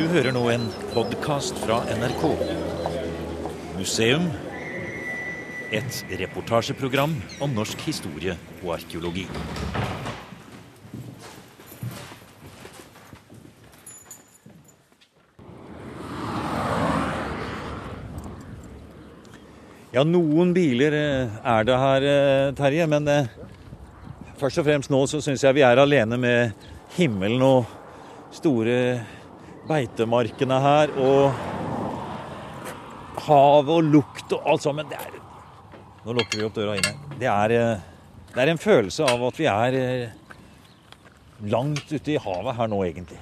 Du hører nå en podkast fra NRK. Museum. Et reportasjeprogram om norsk historie og arkeologi. Ja, noen biler eh, er det her, eh, Terje. Men eh, først og fremst nå så syns jeg vi er alene med himmelen og store beitemarkene her. Og havet og lukt og alt sammen. Det er Nå lukker vi opp døra inn her. Det er, det er en følelse av at vi er langt ute i havet her nå, egentlig.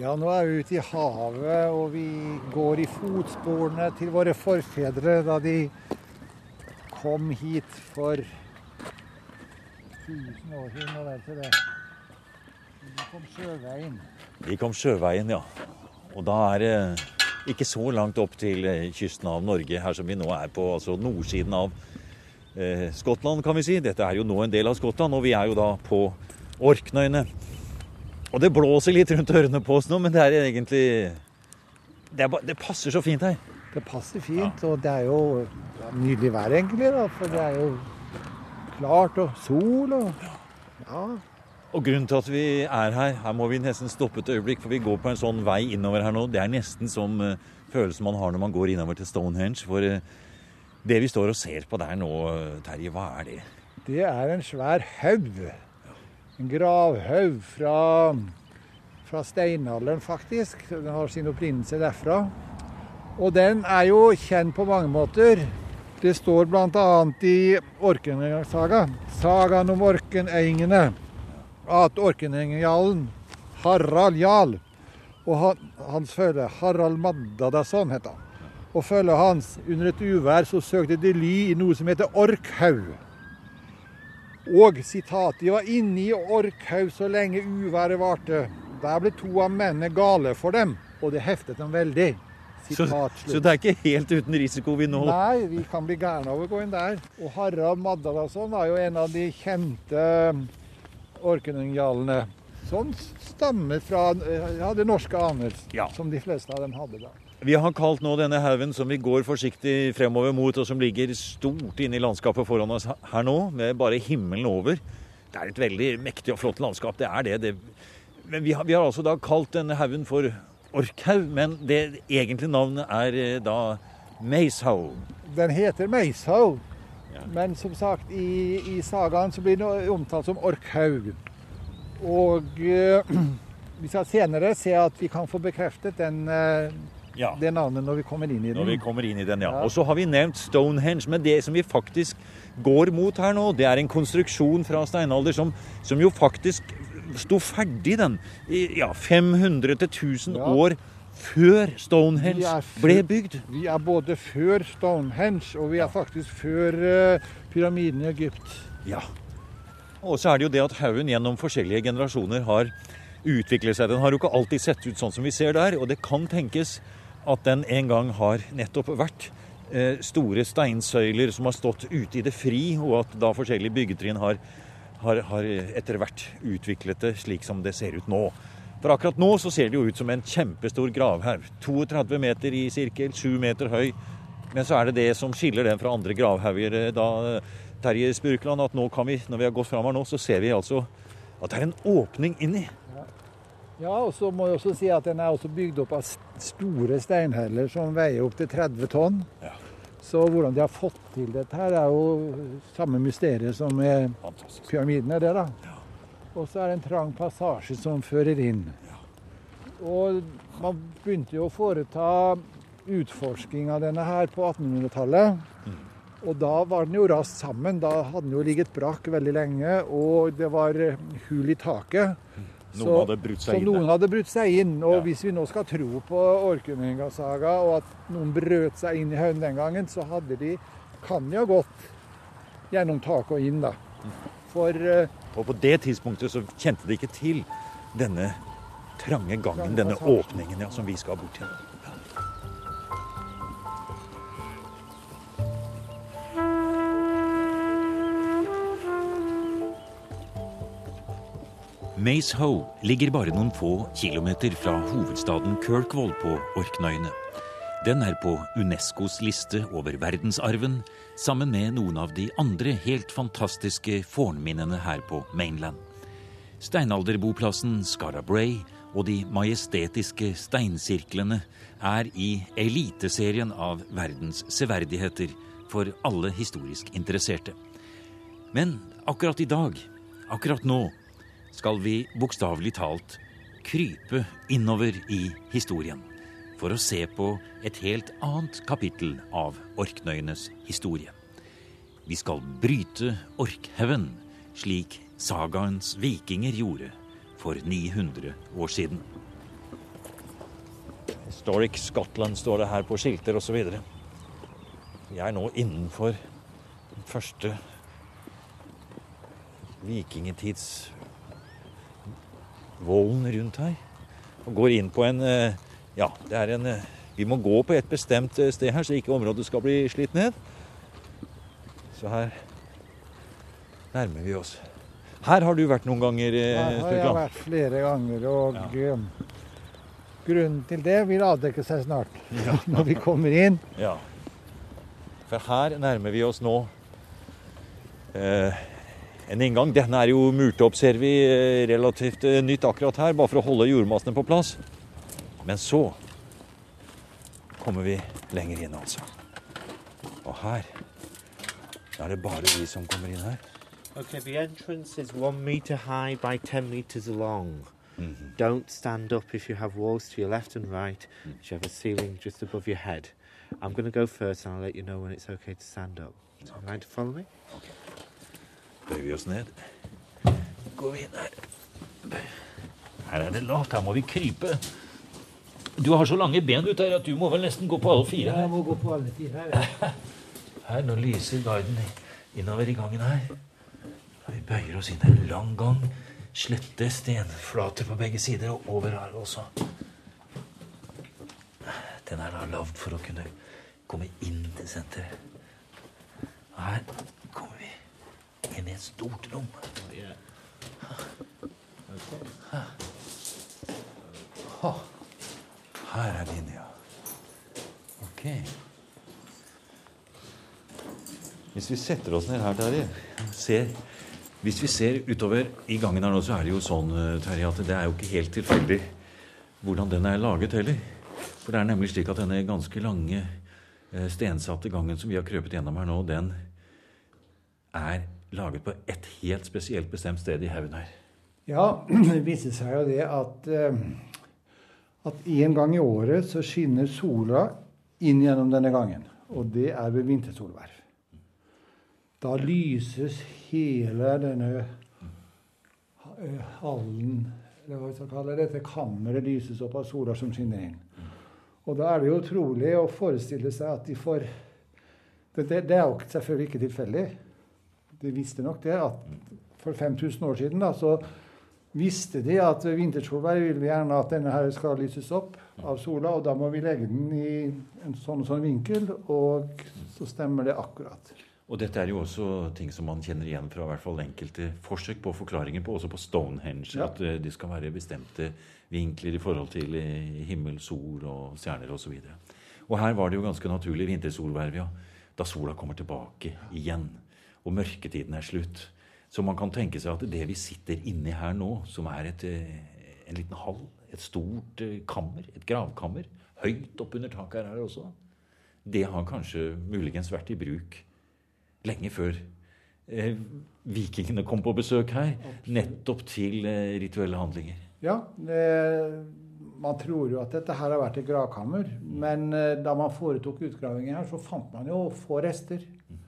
Ja, nå er vi ute i havet, og vi går i fotsporene til våre forfedre da de kom hit for 1000 år siden. Og vel til det. De kom sjøveien. De kom sjøveien, ja. Og da er det ikke så langt opp til eh, kysten av Norge, her som vi nå er på, altså nordsiden av eh, Skottland, kan vi si. Dette er jo nå en del av Skottland, og vi er jo da på Orknøyene. Og det blåser litt rundt ørene på oss nå, men det er egentlig Det, er ba, det passer så fint her. Det passer fint, og det er jo nydelig vær egentlig, da. For det er jo klart og sol og Ja. Og grunnen til at vi er her, her må vi nesten stoppe et øyeblikk, for vi går på en sånn vei innover her nå. Det er nesten som uh, følelsen man har når man går innover til Stonehenge. For uh, det vi står og ser på der nå, Terje, hva er det? Det er en svær haug. En gravhaug fra, fra steinalderen, faktisk. Den har sin opprinnelse derfra. Og den er jo kjent på mange måter. Det står bl.a. i Orkensaga, sagaen om Orkenøyingene, at Orkenøyingjarlen Harald Jarl og han, hans følge Harald Maddadason het han. Og følget hans under et uvær så søkte de ly i noe som heter Orkhaug. Og sitat, de var inne i Orkhaug så lenge uværet varte. Der ble to av mennene gale for dem, og det heftet dem veldig. Så, så, det er ikke helt uten risiko vi nå Nei, vi kan bli gærne av å gå inn der. Og Harald Maddalason var jo en av de kjente orkenungjalene. Som stammer fra ja, det norske aner, ja. som de fleste av dem hadde da. Vi har kalt nå denne haugen som vi går forsiktig fremover mot, og som ligger stort inne i landskapet foran oss her nå, med bare himmelen over. Det er et veldig mektig og flott landskap, det er det. det. Men vi har, vi har, altså da kalt denne haugen for Orkhaug, men det egentlige navnet er da Meishaug. Den heter Meishaug, ja. men som sagt, i, i sagaen så blir den omtalt som Orkhaug. Og eh, vi skal senere se at vi kan få bekreftet den eh, ja. det navnet når vi kommer inn i den. Når vi kommer inn i den, ja. ja. Og så har vi nevnt Stonehenge. Men det som vi faktisk går mot her nå, det er en konstruksjon fra steinalder som, som jo faktisk sto ferdig, den. I ja, 500 1000 ja. år før Stonehenge ble bygd. Vi er både før Stonehenge, og vi er faktisk før uh, pyramiden i Egypt. Ja. Og så er det jo det at haugen gjennom forskjellige generasjoner har utviklet seg. Den har jo ikke alltid sett ut sånn som vi ser der, og det kan tenkes at den en gang har nettopp vært eh, store steinsøyler som har stått ute i det fri, og at da forskjellige byggetrinn har, har, har etter hvert utviklet det slik som det ser ut nå. For akkurat nå så ser det jo ut som en kjempestor gravhaug. 32 meter i sirkel, 7 meter høy. Men så er det det som skiller den fra andre gravhauger. Eh, da, Terje Spurkland, at nå kan vi, når vi har gått fram her nå, så ser vi altså at det er en åpning inni. Ja, og så må jeg også si at den er også bygd opp av store steinheller som veier opp til 30 tonn. Ja. Så hvordan de har fått til dette her, er jo samme mysteriet som med er det da. Ja. Og så er det en trang passasje som fører inn. Og man begynte jo å foreta utforsking av denne her på 1800-tallet. Mm. Og da var den jo rast sammen. Da hadde den jo ligget brakk veldig lenge, og det var hull i taket. Mm. Noen så, hadde brutt seg inn? Noen hadde brutt seg inn. Og ja. hvis vi nå skal tro på Orknøyingasaga, og at noen brøt seg inn i haugen den gangen, så hadde de kan de ha gått gjennom taket og inn, da. For uh, Og på det tidspunktet så kjente de ikke til denne trange gangen, denne åpningen, ja, som vi skal bort til. Maze Hoe ligger bare noen få kilometer fra hovedstaden Kirkwall på Orknøyene. Den er på Unescos liste over verdensarven, sammen med noen av de andre helt fantastiske fornminnene her på Mainland. Steinalderboplassen Scarabray og de majestetiske steinsirklene er i eliteserien av verdens severdigheter for alle historisk interesserte. Men akkurat i dag, akkurat nå, skal vi bokstavelig talt krype innover i historien for å se på et helt annet kapittel av Orknøyenes historie. Vi skal bryte Orkhaugen, slik sagaens vikinger gjorde for 900 år siden. Historic Scotland står det her på skilter osv. Vi er nå innenfor den første vikingetidsvollen rundt her. Og går inn på en eh, Ja, det er en eh, Vi må gå på et bestemt eh, sted her, så ikke området skal bli slitt ned. Så her nærmer vi oss. Her har du vært noen ganger? Her har jeg vært flere ganger. Og ja. grunnen til det vil avdekke seg snart, ja. når vi kommer inn. Ja. For her nærmer vi oss nå eh, en inngang. Denne er jo murt opp, ser vi, eh, relativt eh, nytt akkurat her, bare for å holde jordmassene på plass. Men så kommer vi lenger inn, altså. Og her er det bare vi som kommer inn her. Okay, the entrance is one meter high by ten meters long. Mm -hmm. Don't stand up if you have walls to your left and right. Mm. You have a ceiling just above your head. I'm going to go first, and I'll let you know when it's okay to stand up. Okay. Mind to follow me? Okay bøyer vi oss ned. Går vi inn her. Her er det lavt. Her må vi krype. Du har så lange ben ut her at du må vel nesten gå på alle fire? her. Jeg må gå på alle fire her. Her, Nå lyser guiden innover i gangen her. Vi bøyer oss inn en lang gang. Slette stenflater på begge sider, og over her også. Den er da lagd for å kunne komme inn til senteret. Her kommer vi inn i et stort rom. Her er din, ja. Ok. Hvis vi setter oss ned her, Terje ser, Hvis vi ser utover i gangen her nå, så er det jo sånn eh, Terje, at det er jo ikke helt tilfeldig hvordan den er laget heller. For det er nemlig slik at denne ganske lange, eh, stensatte gangen som vi har krøpet gjennom her nå, den er laget på et helt spesielt bestemt sted i haugen her. Ja, det viser seg jo det at, eh, at en gang i året så skinner sola inn gjennom denne gangen. Og det er ved vintersolverv. Da lyses hele denne eh, hallen eller hva vi skal kalle dette kammeret lyses opp av sola som skinner inn. Og da er det jo utrolig å forestille seg at de får Det, det, det er jo selvfølgelig ikke tilfeldig de visste nok det at for 5000 år siden da, så visste de at ved vintersolvær vil vi gjerne at denne her skal lyses opp av sola, og da må vi legge den i en sånn og sånn vinkel, og så stemmer det akkurat. Og dette er jo også ting som man kjenner igjen fra hvert fall enkelte forsøk på forklaringer på, også på Stonehenge. Ja. At de det skal være bestemte vinkler i forhold til eh, himmel, sol og stjerner osv. Og, så og her var det jo ganske naturlig vintersolverv, ja. Da sola kommer tilbake igjen og mørketiden er slutt. Så man kan tenke seg at det vi sitter inni her nå, som er et, eh, en liten hall, et stort eh, kammer, et gravkammer, høyt oppunder taket her også, det har kanskje muligens vært i bruk lenge før eh, vikingene kom på besøk her. Nettopp til eh, rituelle handlinger. Ja, det, man tror jo at dette her har vært et gravkammer. Men eh, da man foretok utgravinger her, så fant man jo få rester. Mm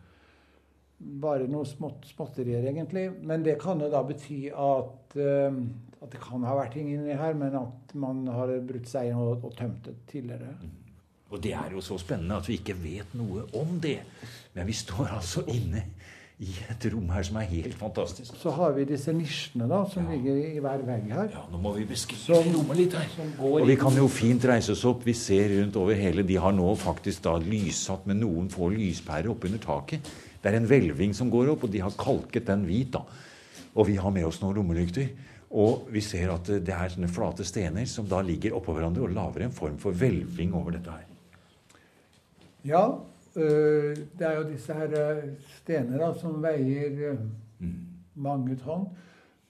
bare noe smått, småtterier, egentlig. Men det kan jo da bety at, uh, at det kan ha vært ting inni her, men at man har brutt seg inn og, og, tømt det tidligere. Mm. Og det er jo så spennende at vi ikke vet noe om det. Men vi står altså inne i et rom her som er helt fantastisk. Så har vi disse nisjene da, som ja. ligger i hver vegg her. Ja, Nå må vi beskrive rommet litt her. Og vi kan jo fint reise oss opp. Vi ser rundt over hele. De har nå faktisk da lyssatt med noen få lyspærer oppunder taket. Det er en hvelving som går opp, og de har kalket den hvit. da. Og vi har med oss noen lommelykter. Og vi ser at det er sånne flate stener som da ligger oppå hverandre og lager en form for hvelving over dette her. Ja, øh, det er jo disse her øh, stener da, som veier øh, mange tonn.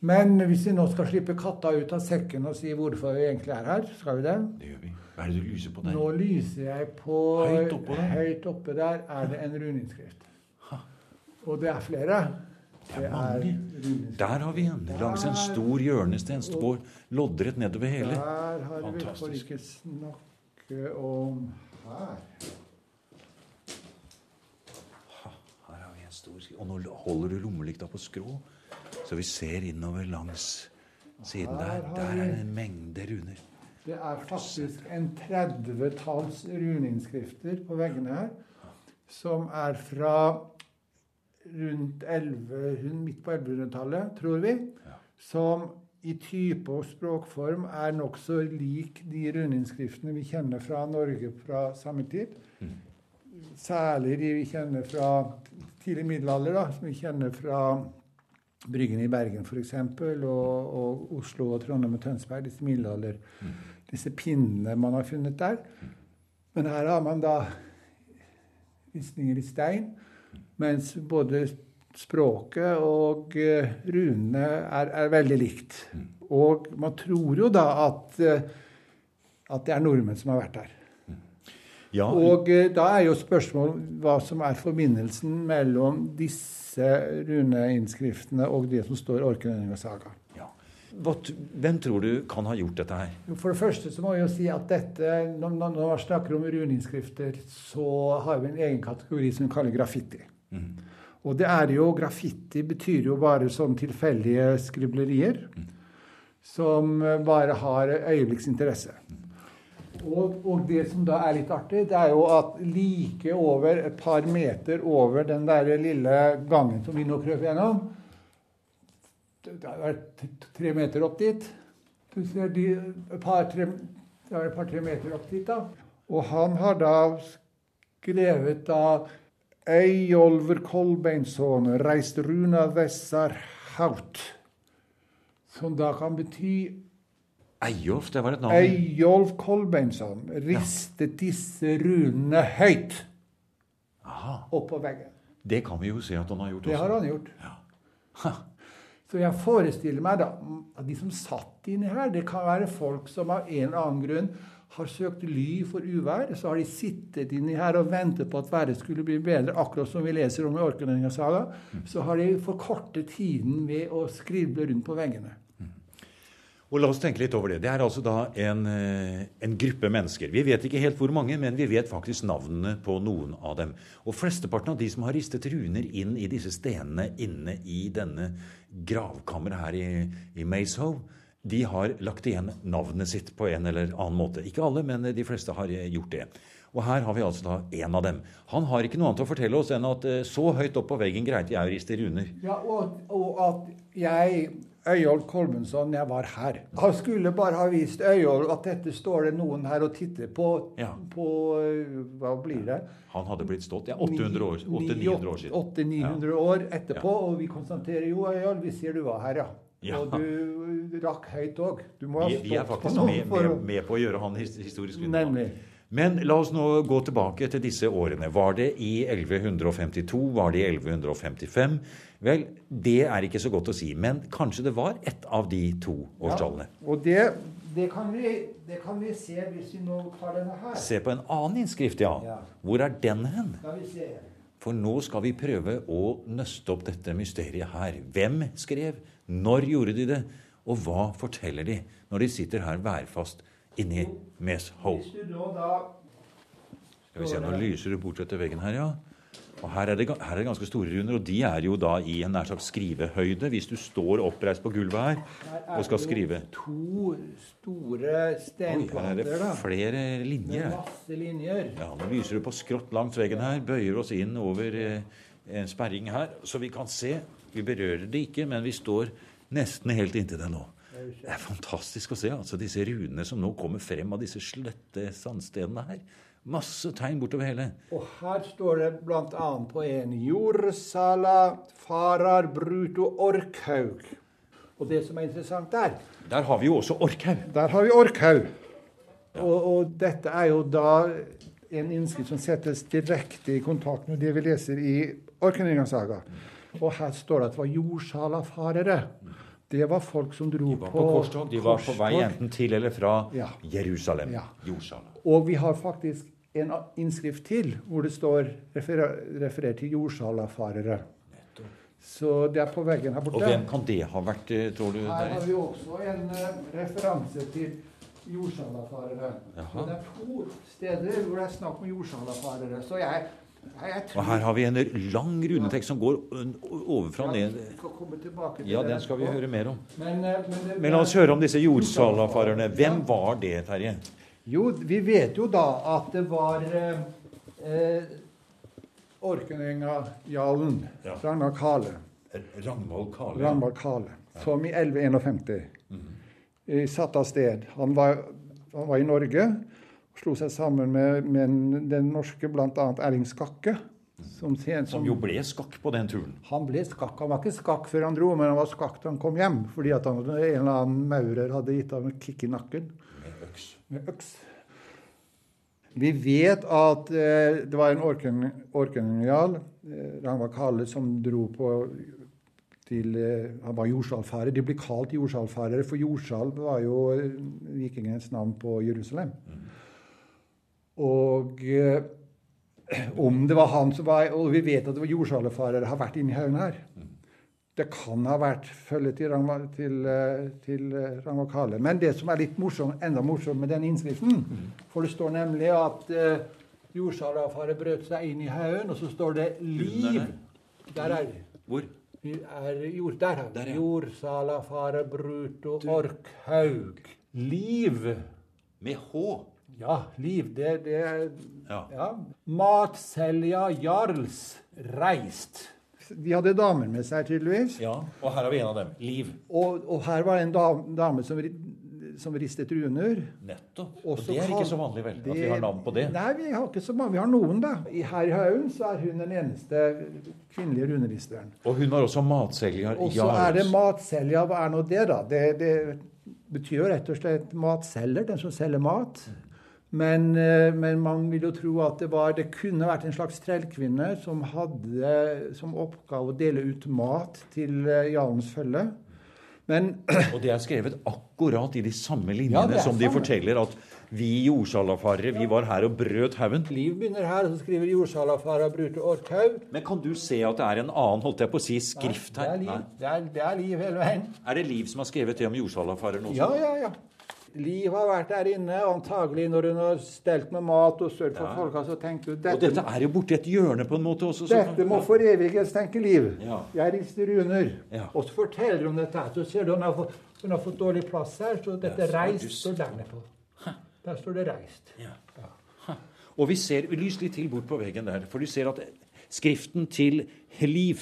Men hvis vi nå skal slippe katta ut av sekken og si hvorfor vi egentlig er her, skal vi det? Det gjør vi. Hva er det du lyser på der? Nå lyser jeg på Høyt oppe der. Høyt oppe der er det en runeinnskrift. Og det er flere. Det er mange. Der har vi en. Langs en stor hjørnesten. Står loddrett nedover hele. Der har vi får ikke snakke om. Her har skri- Og nå holder du lommelykta på skrå, så vi ser innover langs siden der. Der er det en mengde runer. Det er faktisk en 30-talls runeinnskrifter på veggene her, som er fra rundt 11, midt på 1100-tallet, tror vi. Som i type og språkform er nokså lik de runeinnskriftene vi kjenner fra Norge fra samme tid. Særlig de vi kjenner fra tidlig middelalder, da, som vi kjenner fra Bryggen i Bergen f.eks., og, og Oslo og Trondheim og Tønsberg. Disse middelalder, disse pinnene man har funnet der. Men her har man da visninger i stein, mens både språket og eh, runene er, er veldig likt. Og man tror jo da at, eh, at det er nordmenn som har vært der. Ja, Og eh, da er jo spørsmålet hva som er forbindelsen mellom disse runeinnskriftene og det som står i Orknøyninga saga. ja. Hvem tror du kan ha gjort dette her? For det første så må jeg jo si at dette, når, man snakker om runeinnskrifter, så har vi en egen kategori som vi kaller graffiti. Og det er jo, graffiti betyr jo bare sånn tilfeldige skriblerier som eh, bare har øyeblikksinteresse. Og, og det som da er litt artig, det er jo at like over, et par meter over den der lille gangen som vi nå krøp gjennom, det er tre meter opp dit. Du ser de, par-tre par-tre meter opp dit, da. Og han har da skrevet da Eyjolfur Kolbeinsson reist runa vessar haut. Som da kan bety Eyolf, det var et navn. Eyolf Kolbeinsson ristet disse runene høyt Aha, på veggen. det kan vi jo se at han har gjort Det har han gjort. Så jeg forestiller meg da at de som satt inni her, det kan være folk som av en eller annen grunn har søkt ly for uvær. Så har de sittet inni her og ventet på at været skulle bli bedre, akkurat som vi leser om i Orknøyinga saga. Så har de forkortet tiden ved å skrible rundt på veggene. Og la oss tenke litt over det. Det er altså da en, eh, en gruppe mennesker. Vi vet ikke helt hvor mange, men vi vet faktisk navnene på noen av dem. Og flesteparten av de som har ristet runer inn i disse stenene inne i denne gravkammeret her i, i Mazehoe, de har lagt igjen navnet sitt på en eller annen måte. Ikke alle, men de fleste har eh, gjort det. Og her har vi altså da en av dem. Han har ikke noe annet å fortelle oss enn at eh, så høyt opp på veggen greide jeg å riste runer. Ja, og, og at jeg, Øyolf Kolmundsson, jeg var her. Han skulle bare ha vist Øyolf at dette står det noen her og titter på, Ja. på øh, Hva blir det? Han hadde blitt stått ja, 800 år, 800-900 år siden. 800-900 år etterpå, og vi konstaterer jo, Øyolf, vi ser du var her, ja. Ja. Og du rakk høyt òg. Du må ha Vi, vi er faktisk med, med, med på å gjøre han historisk. Nemlig. Men la oss nå gå tilbake til disse årene. Var det i 1152? Var det i 1155? Vel, det er ikke så godt å si, men kanskje det var ett av de to årstallene. Ja, Og det, det, kan vi, det kan vi se hvis vi nå tar denne her. Se på en annen innskrift, ja. Ja. Hvor er den hen? Skal vi se. For nå skal vi prøve å nøste opp dette mysteriet her. Hvem skrev? Når gjorde de det? Og hva forteller de når de sitter her værfast inni Meshoe? Hvis du nå da Skal vi se, Nå lyser det bort etter veggen her, ja. Og her er, det, her er det ganske store runder, og de er jo da i en nær sagt skrivehøyde. Hvis du står oppreist på gulvet her Her er og skal det jo skrive. To store Oi, her er det flere linjer Med her. masse linjer. Ja, Nå lyser du på skrått langs veggen her. Bøyer oss inn over eh, en sperring her, så vi kan se. Vi berører det ikke, men vi står nesten helt inntil det nå. Det er fantastisk å se altså disse runene som nå kommer frem av disse slette sandstenene her. Masse tegn bortover hele. Og her står det bl.a. på en Jordsala farar bruto orkhaug. Og det som er interessant der, Der har vi jo også Orkhaug. der har vi Orkhaug. Og, og dette er jo da en innskrift som settes direkte i kontakt med det vi leser i Orknøygangssaga. Og her står det at det var jordsalafarere. Det var folk som dro De var på korstog. De var på vei enten til eller fra Ja. Jerusalem. Ja. Jordsala. Og vi har faktisk en innskrift til hvor det står referer, referert til jordsalafarere. Så det er på veggen her borte. Og hvem kan det ha vært, eh, tror du? Her har vi også en eh, referanse til jordsalafarere. Så det er to steder hvor det er snakk om jordsalafarere. Så jeg, Og her har vi en lang runetekst som går ovenfra og Ja, ned. Ja, den skal vi høre mer om. Men, eh, men, la oss høre om disse jordsalafarerne. Hvem var det, Terje? Jo, vi vet jo da at det var eh, eh, Orknøyjarlen, Ja. Ragnar Kale, Ragnvald Kale. Ragnar Kale, som i 1151 eh, satt av sted. Han var, han var i Norge og slo seg sammen med, med den norske bl.a. Erling Skakke. Som, sen- Som jo ble skakk på den turen. Han ble skakk. Han var ikke skakk før han dro, men han var skakk da han kom hjem. Fordi at han, en eller annen maurer hadde gitt ham en kick i nakken. Med øks. Vi vet at eh, det var en orken- orkenjarl, eh, Ragnvald Kalle, som dro på til eh, Han var jordsalfarer. De ble kalt jordsalfarere, for jordsal var jo vikingens vikingenes navn på Jerusalem. Og eh, om det var han som var Og vi vet at det var jordsalfarere har vært inni haugen her. Det kan ha vært følget til, Ragnvald- til, eh, til eh, Ragnvald Kale. Men det som er litt morsomt, enda morsomt med den innskriften For det står nemlig at uh, jordsalafarer brøt seg inn i haugen, og så står det 'liv'. Der er det. Hvor? Er jord, der Der, ja. Jordsalafarer bruto orkhaug. Liv. Med H. Ja, liv. Det, det er Ja. ja. Matselja jarls reist. De hadde damer med seg, tydeligvis. ja. Og her har vi en av dem. Liv. Og, og her var det en dame som, som ristet runer. Nettopp. Og det er ikke så vanlig, vel? At vi har navn på det. Nei, vi har ikke så mange. Vi har noen, da. I, her i haugen så er hun den eneste kvinnelige runeristeren. Og hun var også matselger. Og så er det matselger. Hva er nå det, da? Det, det betyr jo rett og slett matselger, den som selger mat. Men, eh, men man vil jo tro at det, var, det kunne vært en slags trellkvinne som hadde som oppgave å dele ut mat til eh, jarlens følge. Men Og det er skrevet akkurat i de samme linjene ja, som de samme. forteller at vi jordsalafarere, vi var her og brøt haugen. Liv begynner her, og så skriver jordsalafarer Brute Orkhaug. Men kan du se at det er en annen, holdt jeg på å si, skrift Det er her? liv, Nei. det er, det er liv hele veien. Er det Liv som har skrevet det om jordsalafareren også? Ja, ja, ja. Liv har vært der inne, antagelig når hun har stelt med mat og sørget for Ja. folka, så tenkte hun Og dette, dette er jo borti et hjørne på en måte også. så- dette må foreviges, tenker Liv. Ja. Jeg rister under. Ja. Og så forteller hun dette. Så ser du hun har fått, hun har fått dårlig plass her, så dette Ja, så reist står der nede på. Der står det reist. Ja. Og vi ser, vi lyser litt til bort på veggen der, for du ser at skriften til Liv,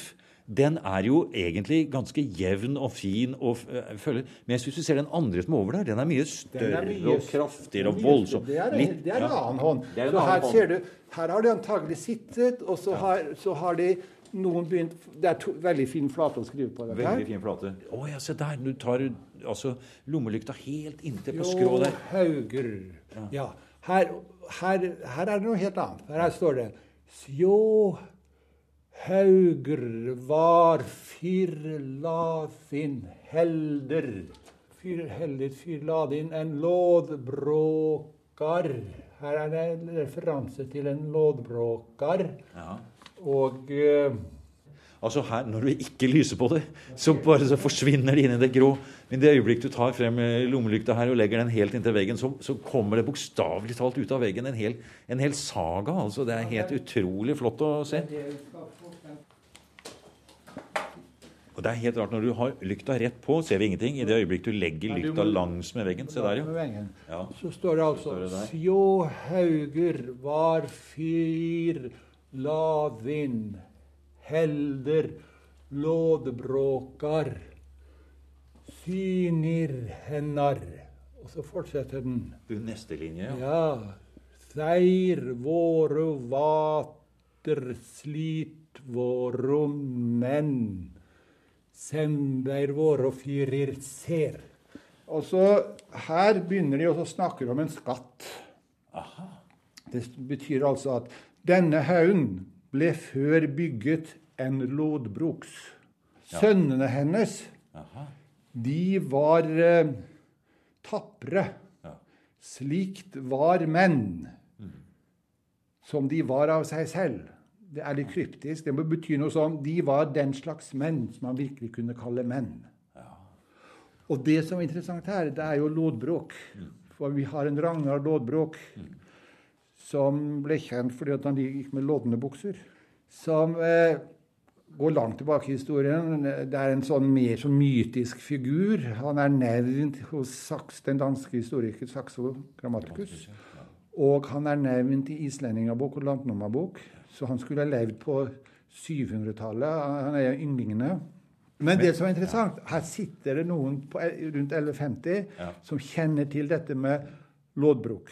den er jo egentlig ganske jevn og fin og føler Men Men hvis du ser den andre som er over der, den er mye større er mye- og kraftigere og voldsom. Det er, Litt- det er en ja. annen hånd. En så annen her hånd. ser du, her har de antagelig sittet, og så har, så har de noen begynt Det er to, veldig fin flate å skrive på. her. Veldig fin flate. Å ja, se der. Du tar altså lommelykta helt inntil på skrå Jo. Hauger. Ja. Her, her, her er det noe helt annet. Her står det Sjå Hauger var fyrlafin helder. Fyr, helder fyrladin en lådbråkar. Her er det en referanse til en lådbråkar. Ja. Og eh, Altså her, Når du ikke lyser på det, så bare så forsvinner det inn i det grå. Men det øyeblikk du tar frem eh, lommelykta her og legger den helt inntil veggen, så, så kommer det bokstavelig talt ut av veggen en hel, en hel saga. altså Det er helt utrolig flott å se. Og det er helt rart, Når du har lykta rett på, ser vi ingenting. I det øyeblikk du legger lykta langsmed langs med veggen. Se der, jo. Ja. Så står det altså Sjå? Hauger var fyr lavin helder lådbråkar synir hennar Og så fortsetter den. Du, Neste linje, ja. Ja. Seir våre vater slit våre menn Sember våre fyrir ser. Og så Her begynner de å snakke om en skatt. Aha. Det betyr altså at denne haugen ble før bygget en lodbruks. Sønnene hennes, Aha. de var eh, tapre. Ja. Slikt var menn, som de var av seg selv. Det er litt kryptisk. Det må bety noe sånn De var den slags menn som man virkelig kunne kalle menn. Og det som er interessant her, det er jo lodbrok. For vi har en Ragnar Lodbrok som ble kjent fordi at han gikk med lodne bukser. Som eh, går langt tilbake i historien. Det er en sånn mer sånn mytisk figur. Han er nevnt hos Saks, den danske historiker Saxo Grammaticus. Og han er nevnt i Islendingabok og landnummerbok, Så han skulle ha levd på 700-tallet. Han er ynglingene. Men det som er interessant, her sitter det noen på rundt 1150 Ja. som kjenner til dette med lådbruk.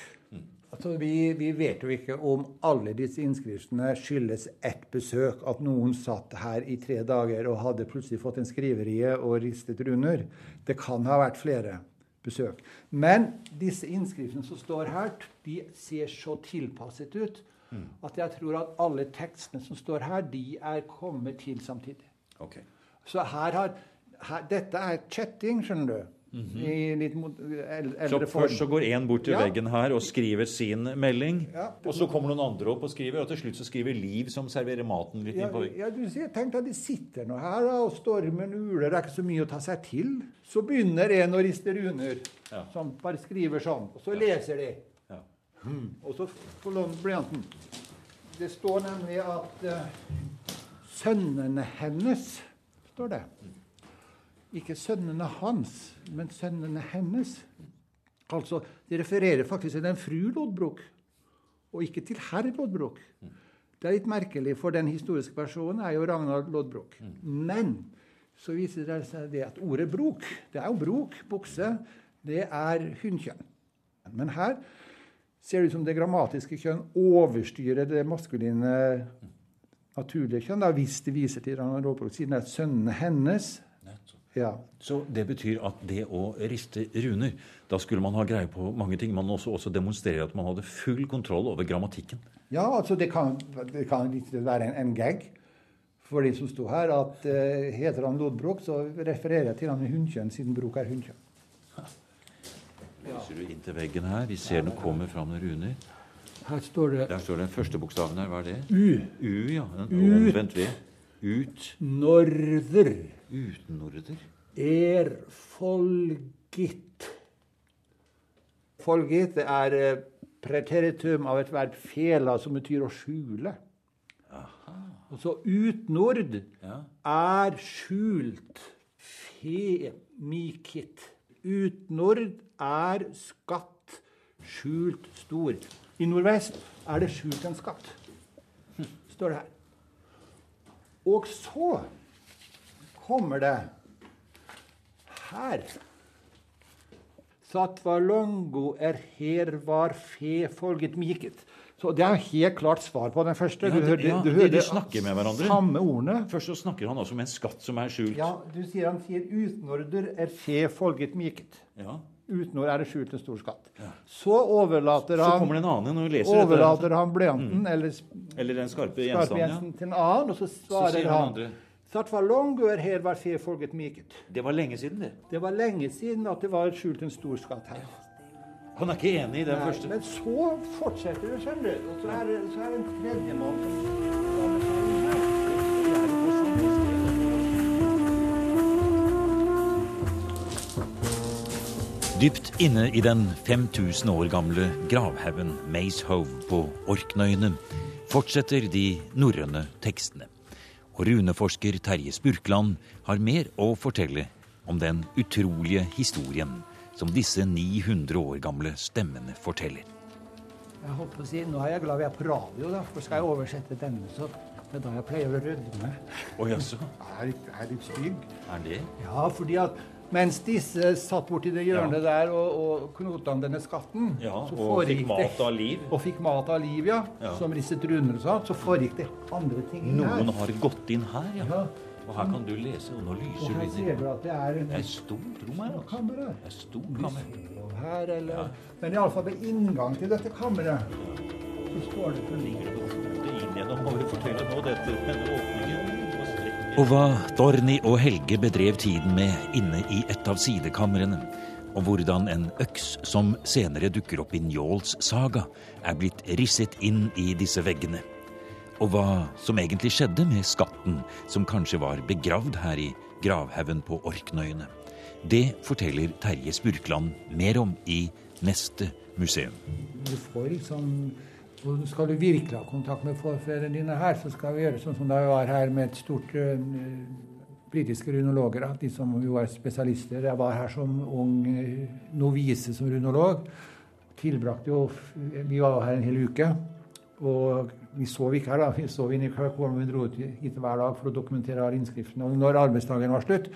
Altså, vi, vi vet jo ikke om alle disse innskriftene skyldes ett besøk. At noen satt her i tre dager og hadde plutselig fått en skriverie og ristet runder. Det kan ha vært flere besøk. Men disse innskriftene som står her, de ser så tilpasset ut at jeg tror at alle tekstene som står her, de er kommet til samtidig. Okay. Så her har her, Dette er chatting, skjønner du. I litt mot, el, Så først så går én bort til Ja. veggen her og skriver sin melding. Ja. Og så kommer noen andre opp og skriver, og til slutt så skriver Liv, som serverer maten, litt Ja, inn på veggen. ja, du ser, Tenk deg, de sitter nå her, og stormen uler. Det er ikke så mye å ta seg til. Så begynner en å riste runer, Ja. som bare skriver sånn. Og så leser de. Ja. Og så forlåner blyanten. Det står nemlig at uh, sønnene hennes, står det. Ikke sønnene hans, men sønnene hennes. Altså, De refererer faktisk til en fru Lodbrok, og ikke til herr Lodbrok. Det er litt merkelig, for den historiske personen er jo Ragnar Lodbrok. Men så viser det seg det at ordet brok, det er jo brok, bukse, det er hunnkjønn. Men her ser det ut som det grammatiske kjønn overstyrer det maskuline naturlige kjønn, da, hvis det viser til Ragnar Lodbrok, siden det er sønnene hennes. Ja. Så det betyr at det å riste runer, da skulle man ha greie på mange ting. Man også, også demonstrere at man hadde full kontroll over grammatikken. Ja, altså det kan, det kan være en, en gag for de som sto her, at uh, heter han Lodbrok, så refererer jeg til han med hunnkjønn, siden brok er hunnkjønn. Ser du inntil veggen her? Vi ser den kommer fram med runer. Her står det Der står den første bokstaven her. Hva er det? U. U, ja. En Ut. omvendt V. Ut. Norder Utenorder. er folgitt. Folgitt det er eh, preteritum av et verb fela, som betyr å skjule. Og så utnord Ja. er skjult. Femikit. Utnord er skatt. Skjult stor. I nordvest er det skjult en skatt. Står det her. Og så kommer det her. Satva longo er her var fe folget miket. Så det er helt klart svar på den første. Ja, det- ja, de- de snakker med hverandre. Samme ordene. Først så snakker han også om en skatt som er skjult. Ja, du sier han sier utenorder er fe folget miket. Ja. Utenord er det skjult en stor skatt. Så overlater Så han, kommer det en annen når leser dette. overlater han blyanten eller Eller den skarpe gjenstanden. Ja. til en annen, og så Så svarer sier han han. Det var lenge siden, det. Det var lenge siden at det var skjult en stor skatt her. Han er ikke enig i den Nei, første. Men så fortsetter det, skjønner du. Og så er så er det en tredjemann som Dypt inne i den 5000 år gamle gravhaugen Maze Hove på Orknøyene fortsetter de norrøne tekstene. Og runeforsker Terje Spurkland har mer å fortelle om den utrolige historien som disse 900 år gamle stemmene forteller. Jeg holdt på å si, Nå er jeg glad vi er på radio, da, for skal jeg oversette denne, så det er da jeg pleier å rødme. Å jaså, Jeg er er litt stygg. er det? Ja, fordi at mens disse satt borti det hjørnet der og, og knota denne skatten, Ja, så og fikk mat av liv. Og fikk mat av liv, ja. Ja. Som risset runer og sånn. Så foregikk det andre ting inn her. Noen har gått inn her, ja. Ja, Og her kan du lese, og nå Og her ser du at det er en Det er stort rom her. altså. Det er stort kammer. Her, eller Men iallfall ved inngang til dette kammeret så står det for Ligger det hodet inn gjennom, må vi fortelle nå, dette, denne åpningen. Og hva Dorni og Helge bedrev tiden med inne i et av sidekamrene, og hvordan en øks som senere dukker opp i Njåls saga, er blitt risset inn i disse veggene. Og hva som egentlig skjedde med skatten som kanskje var begravd her i gravhaugen på Orknøyene. Det forteller Terje Spurkland mer om i neste museum. Du får liksom og Skal du virkelig ha kontakt med forfedrene dine her, så skal vi gjøre sånn som da vi var her med et stort uh, britiske runologer. De som jo er spesialister. Jeg var her som ung uh, novise som runolog. Tilbrakte jo Vi var her en hel uke. Og vi sov ikke her, da. Vi sov inne i Kirkholm. Vi dro ut hit hver dag for å dokumentere innskriftene. Og når arbeidsdagen var slutt,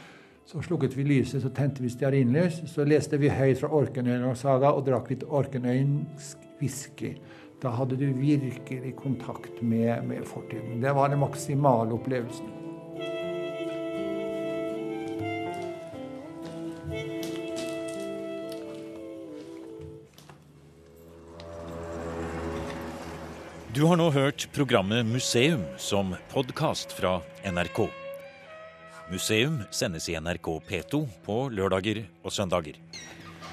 så slukket vi lyset, så tente vi stearinlys. Så leste vi høyt fra Orkenøyens saga og drakk litt orkenøyensk whisky. Da hadde du virkelig kontakt med, med fortiden. Det var den maksimale opplevelsen. Du har nå hørt programmet Museum som podkast fra NRK. Museum sendes i NRK P2 på lørdager og søndager.